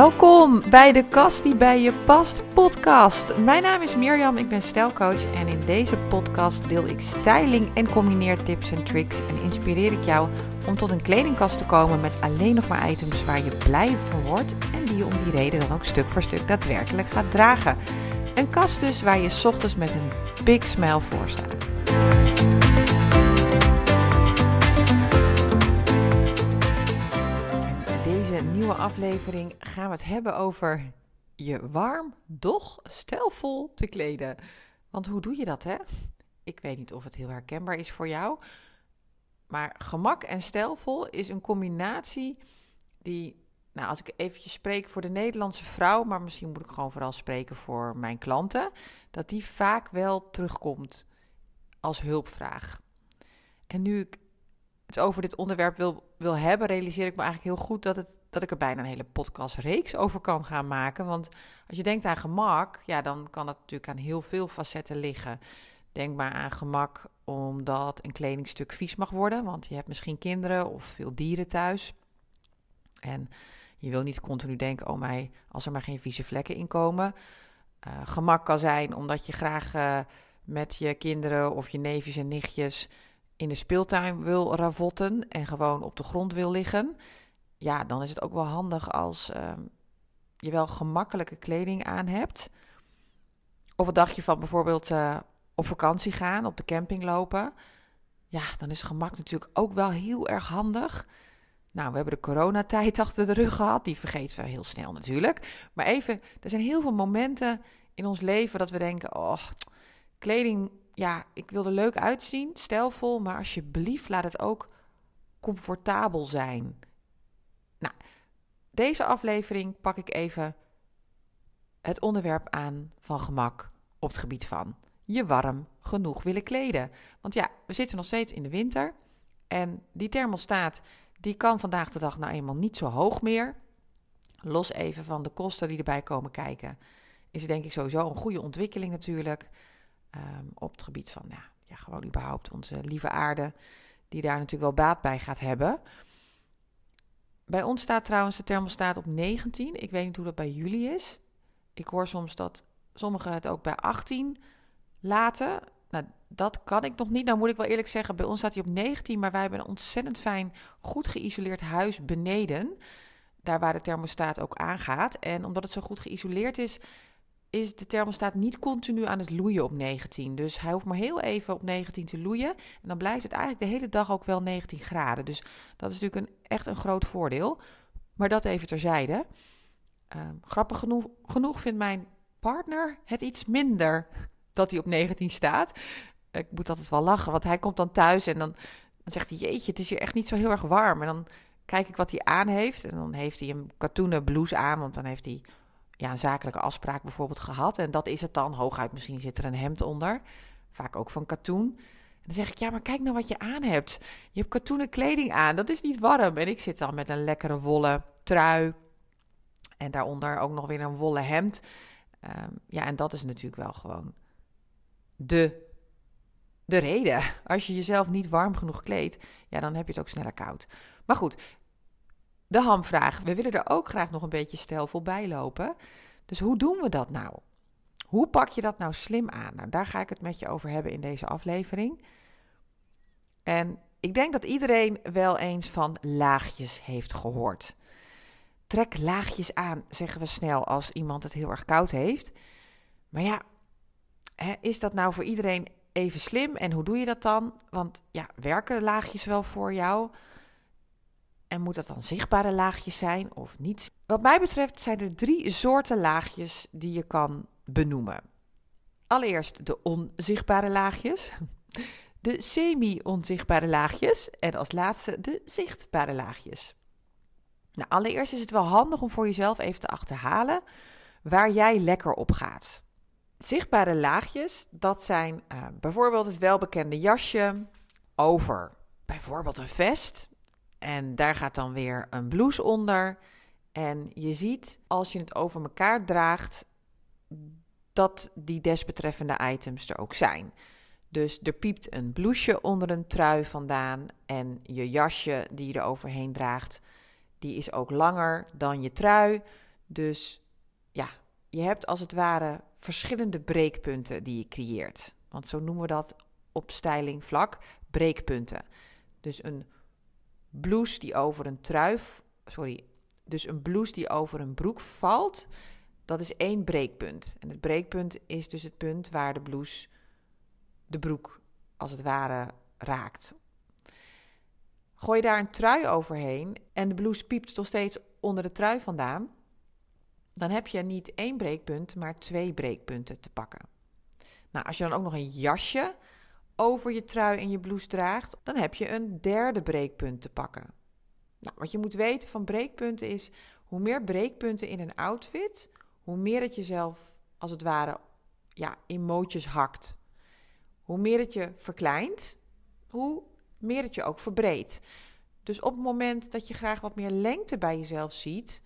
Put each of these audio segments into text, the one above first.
Welkom bij de Kast die bij je past podcast. Mijn naam is Mirjam, ik ben stijlcoach en in deze podcast deel ik styling en combineertips en tricks en inspireer ik jou om tot een kledingkast te komen met alleen nog maar items waar je blij van wordt en die je om die reden dan ook stuk voor stuk daadwerkelijk gaat dragen. Een kast dus waar je ochtends met een big smile voor staat. Nieuwe aflevering gaan we het hebben over je warm, doch stijlvol te kleden. Want hoe doe je dat, hè? Ik weet niet of het heel herkenbaar is voor jou. Maar gemak en stijlvol is een combinatie die, nou, als ik eventjes spreek voor de Nederlandse vrouw, maar misschien moet ik gewoon vooral spreken voor mijn klanten, dat die vaak wel terugkomt als hulpvraag. En nu ik het over dit onderwerp wil, wil hebben, realiseer ik me eigenlijk heel goed dat, het, dat ik er bijna een hele podcastreeks over kan gaan maken. Want als je denkt aan gemak, ja, dan kan dat natuurlijk aan heel veel facetten liggen. Denk maar aan gemak omdat een kledingstuk vies mag worden, want je hebt misschien kinderen of veel dieren thuis. En je wil niet continu denken, oh mij, als er maar geen vieze vlekken in komen. Uh, gemak kan zijn omdat je graag uh, met je kinderen of je neefjes en nichtjes in de speeltuin wil ravotten en gewoon op de grond wil liggen, ja, dan is het ook wel handig als uh, je wel gemakkelijke kleding aan hebt. Of een dagje van bijvoorbeeld uh, op vakantie gaan, op de camping lopen. Ja, dan is gemak natuurlijk ook wel heel erg handig. Nou, we hebben de coronatijd achter de rug gehad. Die vergeten we heel snel natuurlijk. Maar even, er zijn heel veel momenten in ons leven dat we denken: oh, kleding ja, ik wil er leuk uitzien, stijlvol, maar alsjeblieft laat het ook comfortabel zijn. Nou, deze aflevering pak ik even het onderwerp aan van gemak op het gebied van je warm genoeg willen kleden. Want ja, we zitten nog steeds in de winter en die thermostaat die kan vandaag de dag nou eenmaal niet zo hoog meer. Los even van de kosten die erbij komen kijken, is het denk ik sowieso een goede ontwikkeling natuurlijk. Ehm, op het gebied van ja, ja, gewoon überhaupt onze lieve aarde, die daar natuurlijk wel baat bij gaat hebben. Bij ons staat trouwens de thermostaat op 19. Ik weet niet hoe dat bij jullie is. Ik hoor soms dat sommigen het ook bij 18 laten. Nou, dat kan ik nog niet. Nou moet ik wel eerlijk zeggen, bij ons staat hij op 19, maar wij hebben een ontzettend fijn, goed geïsoleerd huis beneden. Daar waar de thermostaat ook aangaat. En omdat het zo goed geïsoleerd is, is de thermostaat niet continu aan het loeien op 19. Dus hij hoeft maar heel even op 19 te loeien. En dan blijft het eigenlijk de hele dag ook wel 19 graden. Dus dat is natuurlijk een, echt een groot voordeel. Maar dat even terzijde. Uh, grappig genoeg, genoeg vindt mijn partner het iets minder dat hij op 19 staat. Ik moet altijd wel lachen, want hij komt dan thuis en dan, dan zegt hij: Jeetje, het is hier echt niet zo heel erg warm. En dan kijk ik wat hij aan heeft. En dan heeft hij een katoenen blouse aan, want dan heeft hij ja, een zakelijke afspraak bijvoorbeeld gehad. En dat is het dan. Hooguit misschien zit er een hemd onder. Vaak ook van katoen. En dan zeg ik, ja, maar kijk nou wat je aan hebt. Je hebt katoenen kleding aan. Dat is niet warm. En ik zit dan met een lekkere wollen trui. En daaronder ook nog weer een wollen hemd. Um, ja, en dat is natuurlijk wel gewoon de, de reden. Als je jezelf niet warm genoeg kleedt, ja, dan heb je het ook sneller koud. Maar goed, de hamvraag. We willen er ook graag nog een beetje stijlvol bij lopen. Dus hoe doen we dat nou? Hoe pak je dat nou slim aan? Nou, daar ga ik het met je over hebben in deze aflevering. En ik denk dat iedereen wel eens van laagjes heeft gehoord. Trek laagjes aan, zeggen we snel als iemand het heel erg koud heeft. Maar ja, is dat nou voor iedereen even slim? En hoe doe je dat dan? Want ja, werken laagjes wel voor jou? En moet dat dan zichtbare laagjes zijn of niet? Wat mij betreft zijn er drie soorten laagjes die je kan benoemen. Allereerst de onzichtbare laagjes, de semi-onzichtbare laagjes en als laatste de zichtbare laagjes. Nou, allereerst is het wel handig om voor jezelf even te achterhalen waar jij lekker op gaat. Zichtbare laagjes, dat zijn uh, bijvoorbeeld het welbekende jasje over bijvoorbeeld een vest en daar gaat dan weer een blouse onder. En je ziet als je het over elkaar draagt dat die desbetreffende items er ook zijn. Dus er piept een blouseje onder een trui vandaan en je jasje die je er overheen draagt, die is ook langer dan je trui. Dus ja, je hebt als het ware verschillende breekpunten die je creëert. Want zo noemen we dat op stylingvlak breekpunten. Dus een blouse die over een trui, sorry, dus een blouse die over een broek valt, dat is één breekpunt. En het breekpunt is dus het punt waar de blouse de broek als het ware raakt. Gooi je daar een trui overheen en de blouse piept nog steeds onder de trui vandaan, dan heb je niet één breekpunt, maar twee breekpunten te pakken. Nou, als je dan ook nog een jasje over je trui en je blouse draagt, dan heb je een derde breekpunt te pakken. Nou, wat je moet weten van breekpunten is, hoe meer breekpunten in een outfit, hoe meer het jezelf als het ware ja, in mootjes hakt. Hoe meer het je verkleint, hoe meer het je ook verbreedt. Dus op het moment dat je graag wat meer lengte bij jezelf ziet,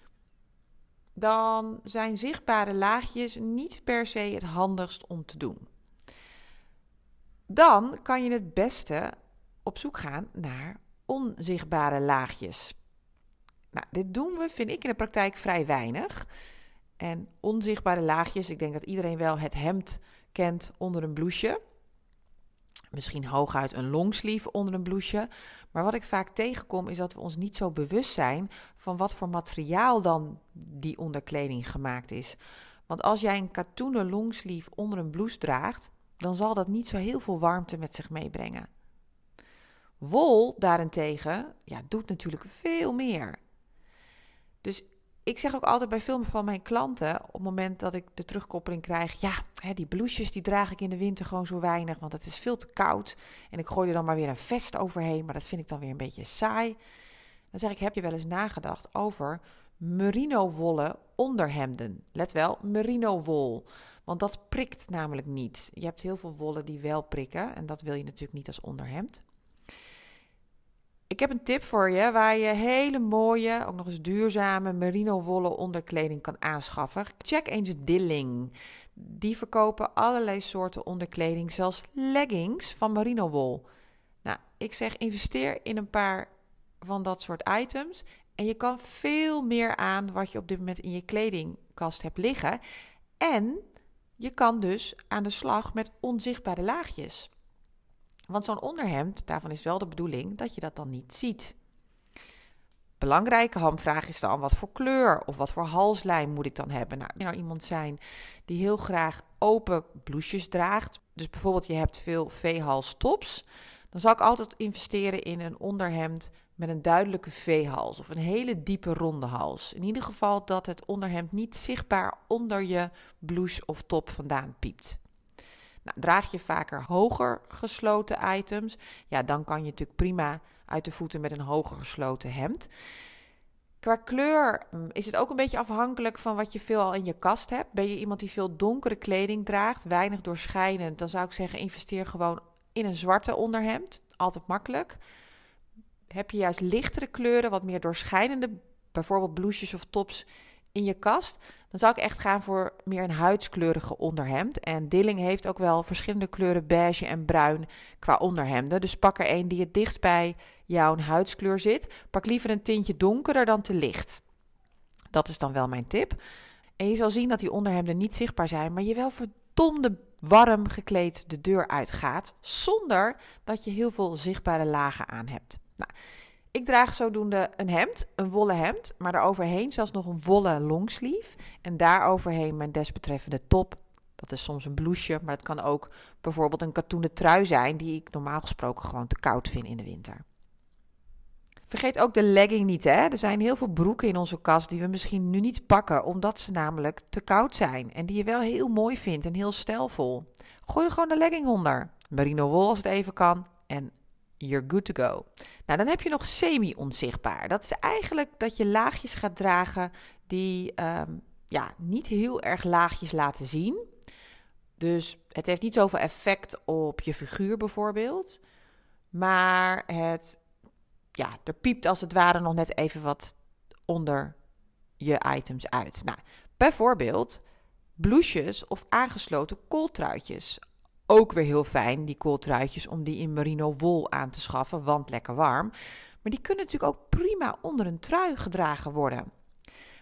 dan zijn zichtbare laagjes niet per se het handigst om te doen. Dan kan je het beste op zoek gaan naar onzichtbare laagjes. Nou, dit doen we, vind ik in de praktijk vrij weinig. En onzichtbare laagjes, ik denk dat iedereen wel het hemd kent onder een blouseje. Misschien hooguit een longsleeve onder een blouseje. Maar wat ik vaak tegenkom is dat we ons niet zo bewust zijn van wat voor materiaal dan die onderkleding gemaakt is. Want als jij een katoenen longsleeve onder een blouse draagt, dan zal dat niet zo heel veel warmte met zich meebrengen. Wol daarentegen ja, doet natuurlijk veel meer. Dus ik zeg ook altijd bij veel van mijn klanten, op het moment dat ik de terugkoppeling krijg, ja, hè, die blouses die draag ik in de winter gewoon zo weinig, want het is veel te koud. En ik gooi er dan maar weer een vest overheen, maar dat vind ik dan weer een beetje saai. Dan zeg ik, heb je wel eens nagedacht over merino wollen onderhemden? Let wel, merino wol. Want dat prikt namelijk niet. Je hebt heel veel wollen die wel prikken en dat wil je natuurlijk niet als onderhemd. Ik heb een tip voor je waar je hele mooie, ook nog eens duurzame merino wollen onderkleding kan aanschaffen. Check eens Dilling. Die verkopen allerlei soorten onderkleding, zelfs leggings van merino wol. Nou, ik zeg investeer in een paar van dat soort items en je kan veel meer aan wat je op dit moment in je kledingkast hebt liggen. En je kan dus aan de slag met onzichtbare laagjes. Want zo'n onderhemd, daarvan is wel de bedoeling dat je dat dan niet ziet. Belangrijke hamvraag is dan wat voor kleur of wat voor halslijn moet ik dan hebben. Nou, nou iemand zijn die heel graag open blouses draagt. Dus bijvoorbeeld je hebt veel V-hals tops. Dan zal ik altijd investeren in een onderhemd met een duidelijke V-hals of een hele diepe ronde hals. In ieder geval dat het onderhemd niet zichtbaar onder je blouse of top vandaan piept. Nou, draag je vaker hoger gesloten items, ja, dan kan je natuurlijk prima uit de voeten met een hoger gesloten hemd. Qua kleur mm, is het ook een beetje afhankelijk van wat je veel al in je kast hebt. Ben je iemand die veel donkere kleding draagt, weinig doorschijnend, dan zou ik zeggen investeer gewoon in een zwarte onderhemd. Altijd makkelijk. Heb je juist lichtere kleuren, wat meer doorschijnende, bijvoorbeeld blouses of tops in je kast, dan zou ik echt gaan voor meer een huidskleurige onderhemd. En Dilling heeft ook wel verschillende kleuren beige en bruin qua onderhemden. Dus pak er een die het dichtst bij jouw huidskleur zit. Pak liever een tintje donkerder dan te licht. Dat is dan wel mijn tip. En je zal zien dat die onderhemden niet zichtbaar zijn, maar je wel verdomde warm gekleed de deur uitgaat, zonder dat je heel veel zichtbare lagen aan hebt. Nou, ik draag zodoende een hemd, een wollen hemd, maar daaroverheen zelfs nog een wollen longsleeve. En daaroverheen mijn desbetreffende top. Dat is soms een blouseje, maar het kan ook bijvoorbeeld een katoenen trui zijn, die ik normaal gesproken gewoon te koud vind in de winter. Vergeet ook de legging niet, hè? Er zijn heel veel broeken in onze kast die we misschien nu niet pakken, omdat ze namelijk te koud zijn. En die je wel heel mooi vindt en heel stijlvol. Gooi er gewoon de legging onder. Merino wol als het even kan. En you're good to go. Nou, dan heb je nog semi-onzichtbaar. Dat is eigenlijk dat je laagjes gaat dragen die ehm, ja, niet heel erg laagjes laten zien. Dus het heeft niet zoveel effect op je figuur bijvoorbeeld. Maar het, ja, er piept als het ware nog net even wat onder je items uit. Nou, bijvoorbeeld blouses of aangesloten kooltruitjes ook weer heel fijn, die kooltruitjes, om die in merino wol aan te schaffen, want lekker warm. Maar die kunnen natuurlijk ook prima onder een trui gedragen worden.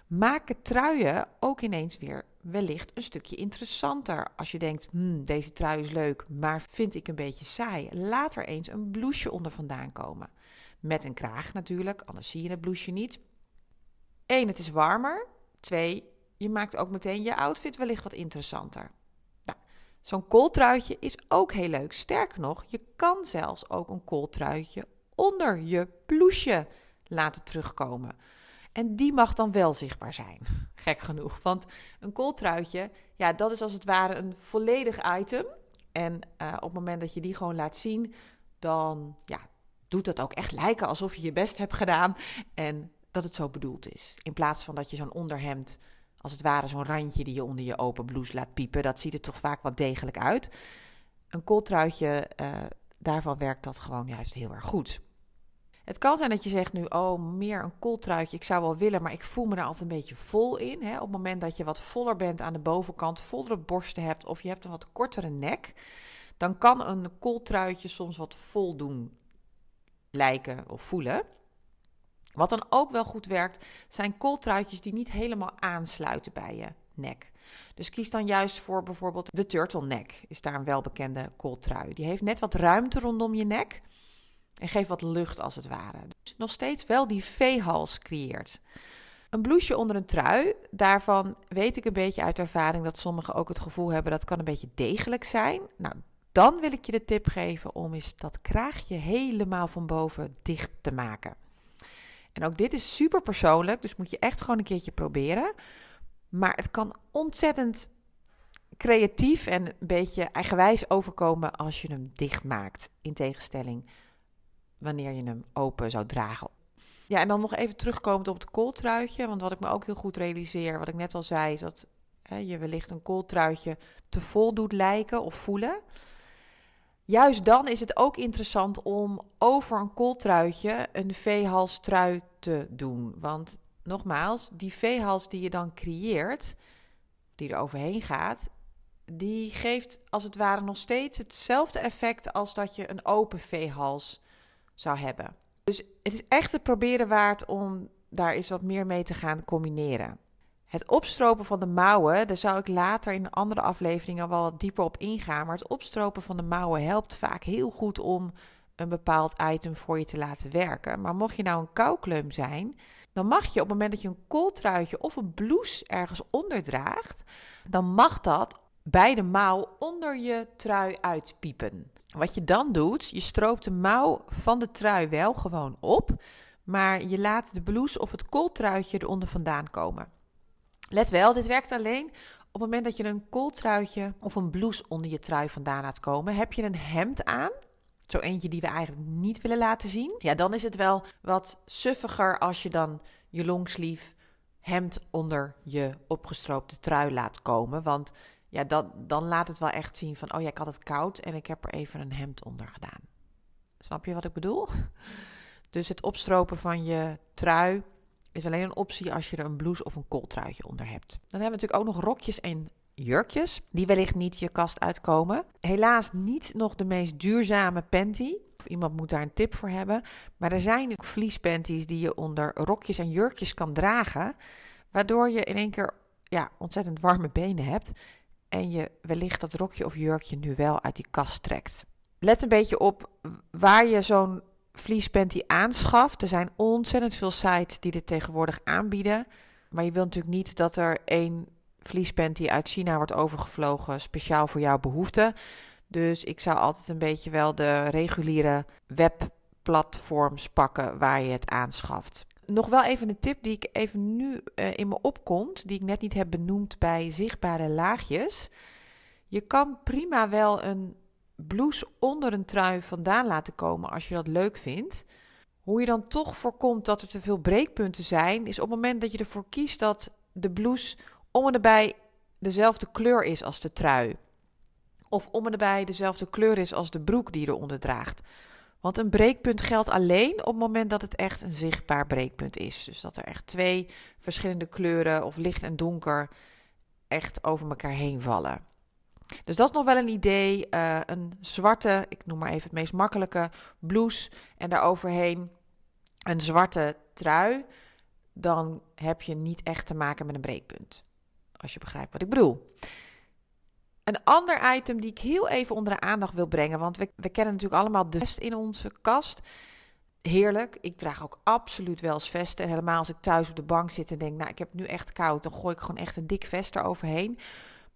maken truien ook ineens weer wellicht een stukje interessanter. Als je denkt, hmm, deze trui is leuk, maar vind ik een beetje saai. Laat er eens een blouseje onder vandaan komen. Met een kraag natuurlijk, anders zie je het blouseje niet. Eén, het is warmer. Twee, je maakt ook meteen je outfit wellicht wat interessanter. Zo'n kooltruitje is ook heel leuk. Sterker nog, je kan zelfs ook een kooltruitje onder je blouseje laten terugkomen. En die mag dan wel zichtbaar zijn. Gek genoeg. Want een kooltruitje, ja, dat is als het ware een volledig item. En uh, op het moment dat je die gewoon laat zien, dan ja, doet dat ook echt lijken alsof je je best hebt gedaan. En dat het zo bedoeld is. In plaats van dat je zo'n onderhemd, als het ware zo'n randje die je onder je open blouse laat piepen. Dat ziet er toch vaak wat degelijk uit. Een kooltruitje, uh, daarvan werkt dat gewoon juist heel erg goed. Het kan zijn dat je zegt nu, oh, meer een kooltruitje. Ik zou wel willen, maar ik voel me er altijd een beetje vol in. Hè? Op het moment dat je wat voller bent aan de bovenkant, vollere borsten hebt of je hebt een wat kortere nek, dan kan een kooltruitje soms wat vol doen lijken of voelen. Wat dan ook wel goed werkt, zijn kooltruitjes die niet helemaal aansluiten bij je nek. Dus kies dan juist voor bijvoorbeeld de turtleneck, is daar een welbekende kooltrui. Die heeft net wat ruimte rondom je nek en geeft wat lucht als het ware. Dus nog steeds wel die V-hals creëert. Een blouseje onder een trui, daarvan weet ik een beetje uit ervaring dat sommigen ook het gevoel hebben dat kan een beetje degelijk zijn. Nou, dan wil ik je de tip geven om eens dat kraagje helemaal van boven dicht te maken. En ook dit is super persoonlijk, dus moet je echt gewoon een keertje proberen. Maar het kan ontzettend creatief en een beetje eigenwijs overkomen als je hem dicht maakt. In tegenstelling wanneer je hem open zou dragen. Ja, en dan nog even terugkomend op het kooltruitje. Want wat ik me ook heel goed realiseer, wat ik net al zei, is dat hè, je wellicht een kooltruitje te vol doet lijken of voelen. Juist dan is het ook interessant om over een kooltruitje een veehalstrui te doen. Want nogmaals, die veehals die je dan creëert, die er overheen gaat, die geeft als het ware nog steeds hetzelfde effect als dat je een open veehals zou hebben. Dus het is echt het proberen waard om daar eens wat meer mee te gaan combineren. Het opstropen van de mouwen, daar zou ik later in andere afleveringen wel wat dieper op ingaan. Maar het opstropen van de mouwen helpt vaak heel goed om een bepaald item voor je te laten werken. Maar mocht je nou een koukleum zijn, dan mag je op het moment dat je een kooltruitje of een blouse ergens onder draagt, dan mag dat bij de mouw onder je trui uitpiepen. Wat je dan doet, je stroopt de mouw van de trui wel gewoon op, maar je laat de blouse of het kooltruitje eronder vandaan komen. Let wel, dit werkt alleen op het moment dat je een kooltruitje of een blouse onder je trui vandaan laat komen. Heb je een hemd aan, zo eentje die we eigenlijk niet willen laten zien, ja, dan is het wel wat suffiger als je dan je longsleeve hemd onder je opgestroopte trui laat komen. Want ja, dat, dan laat het wel echt zien van, oh ja, ik had het koud en ik heb er even een hemd onder gedaan. Snap je wat ik bedoel? Dus het opstropen van je trui is alleen een optie als je er een blouse of een kooltruitje onder hebt. Dan hebben we natuurlijk ook nog rokjes en jurkjes, die wellicht niet je kast uitkomen. Helaas niet nog de meest duurzame panty. Of iemand moet daar een tip voor hebben. Maar er zijn ook vliespanties die je onder rokjes en jurkjes kan dragen. Waardoor je in één keer ja, ontzettend warme benen hebt en je wellicht dat rokje of jurkje nu wel uit die kast trekt. Let een beetje op waar je zo'n vliespanty aanschaft. Er zijn ontzettend veel sites die dit tegenwoordig aanbieden. Maar je wilt natuurlijk niet dat er één vliespanty uit China wordt overgevlogen speciaal voor jouw behoefte. Dus ik zou altijd een beetje wel de reguliere webplatforms pakken waar je het aanschaft. Nog wel even een tip die ik even nu uh, in me opkomt, die ik net niet heb benoemd bij zichtbare laagjes. Je kan prima wel een blouse onder een trui vandaan laten komen als je dat leuk vindt. Hoe je dan toch voorkomt dat er te veel breekpunten zijn, is op het moment dat je ervoor kiest dat de blouse om en erbij dezelfde kleur is als de trui. Of om en erbij dezelfde kleur is als de broek die eronder draagt. Want een breekpunt geldt alleen op het moment dat het echt een zichtbaar breekpunt is. Dus dat er echt twee verschillende kleuren of licht en donker echt over elkaar heen vallen. Dus dat is nog wel een idee. Uh, een zwarte, ik noem maar even het meest makkelijke, blouse en daaroverheen een zwarte trui. dan heb je niet echt te maken met een breekpunt. Als je begrijpt wat ik bedoel. Een ander item die ik heel even onder de aandacht wil brengen, want we, we kennen natuurlijk allemaal de vest in onze kast. Heerlijk. Ik draag ook absoluut wel eens vesten. En helemaal als ik thuis op de bank zit en denk, nou, ik heb nu echt koud, dan gooi ik gewoon echt een dik vest eroverheen.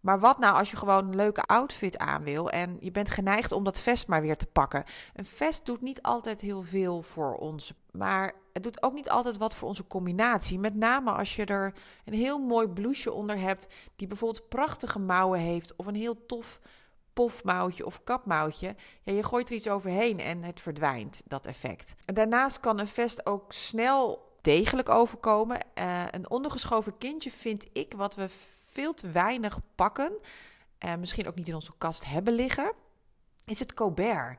Maar wat nou als je gewoon een leuke outfit aan wil en je bent geneigd om dat vest maar weer te pakken? Een vest doet niet altijd heel veel voor ons, maar het doet ook niet altijd wat voor onze combinatie. Met name als je er een heel mooi blouseje onder hebt, die bijvoorbeeld prachtige mouwen heeft of een heel tof pofmouwtje of kapmouwtje. Ja, je gooit er iets overheen en het verdwijnt, dat effect. En daarnaast kan een vest ook snel degelijk overkomen. Uh, een ondergeschoven kindje vind ik wat we veel te weinig pakken, en misschien ook niet in onze kast hebben liggen, is het Colbert.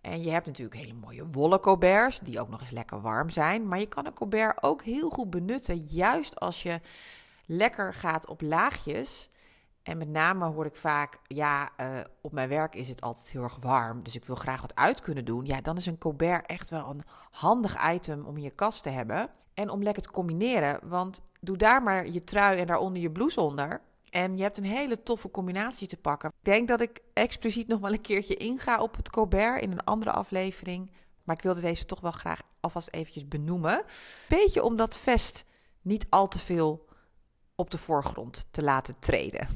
En je hebt natuurlijk hele mooie wollen Colberts, die ook nog eens lekker warm zijn. Maar je kan een Colbert ook heel goed benutten, juist als je lekker gaat op laagjes. En met name hoor ik vaak, ja, uh, op mijn werk is het altijd heel erg warm, dus ik wil graag wat uit kunnen doen. Ja, dan is een Colbert echt wel een handig item om in je kast te hebben. En om lekker te combineren, want doe daar maar je trui en daaronder je blouse onder. En je hebt een hele toffe combinatie te pakken. Ik denk dat ik expliciet nog wel een keertje inga op het Colbert in een andere aflevering. Maar ik wilde deze toch wel graag alvast eventjes benoemen. Beetje om dat vest niet al te veel op de voorgrond te laten treden.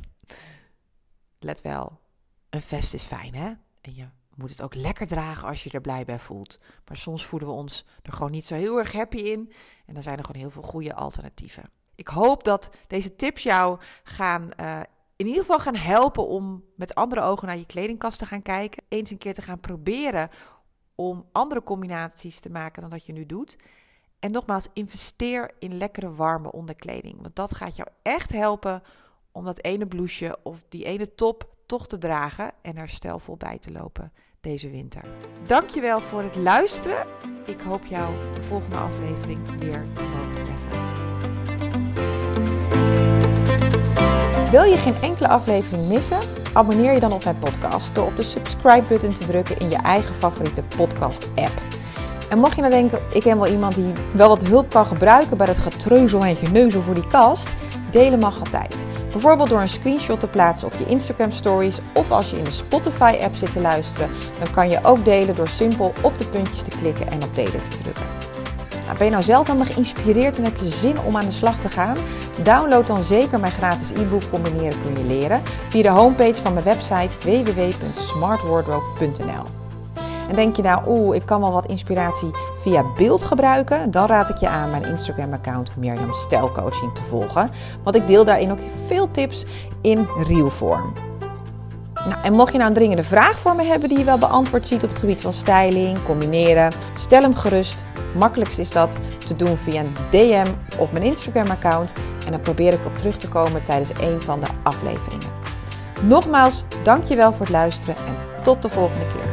Let wel, een vest is fijn hè? En je moet het ook lekker dragen als je er blij bij voelt. Maar soms voelen we ons er gewoon niet zo heel erg happy in. En dan zijn er gewoon heel veel goede alternatieven. Ik hoop dat deze tips jou gaan, uh, in ieder geval gaan helpen om met andere ogen naar je kledingkast te gaan kijken. Eens een keer te gaan proberen om andere combinaties te maken dan dat je nu doet. En nogmaals, investeer in lekkere warme onderkleding. Want dat gaat jou echt helpen om dat ene blouseje of die ene top toch te dragen en er stijlvol bij te lopen deze winter. Dankjewel voor het luisteren. Ik hoop jou de volgende aflevering weer te mogen treffen. Wil je geen enkele aflevering missen? Abonneer je dan op mijn podcast door op de subscribe-button te drukken in je eigen favoriete podcast-app. En mocht je nou denken, ik ken wel iemand die wel wat hulp kan gebruiken bij het getreuzel en geneuzel voor die kast, delen mag altijd. Bijvoorbeeld door een screenshot te plaatsen op je Instagram stories of als je in de Spotify app zit te luisteren, dan kan je ook delen door simpel op de puntjes te klikken en op delen te drukken. Nou, ben je nou zelf helemaal geïnspireerd en heb je zin om aan de slag te gaan? Download dan zeker mijn gratis e-book Combineren kun je leren via de homepage van mijn website www.smartwardrobe.nl. En denk je nou, oeh, ik kan wel wat inspiratie via beeld gebruiken? Dan raad ik je aan mijn Instagram-account Mirjam Stijlcoaching te volgen. Want ik deel daarin ook veel tips in reelvorm. Nou, en mocht je nou een dringende vraag voor me hebben die je wel beantwoord ziet op het gebied van styling, combineren, stel hem gerust. Makkelijkst is dat te doen via een DM op mijn Instagram-account. En dan probeer ik op terug te komen tijdens een van de afleveringen. Nogmaals, dankjewel voor het luisteren en tot de volgende keer.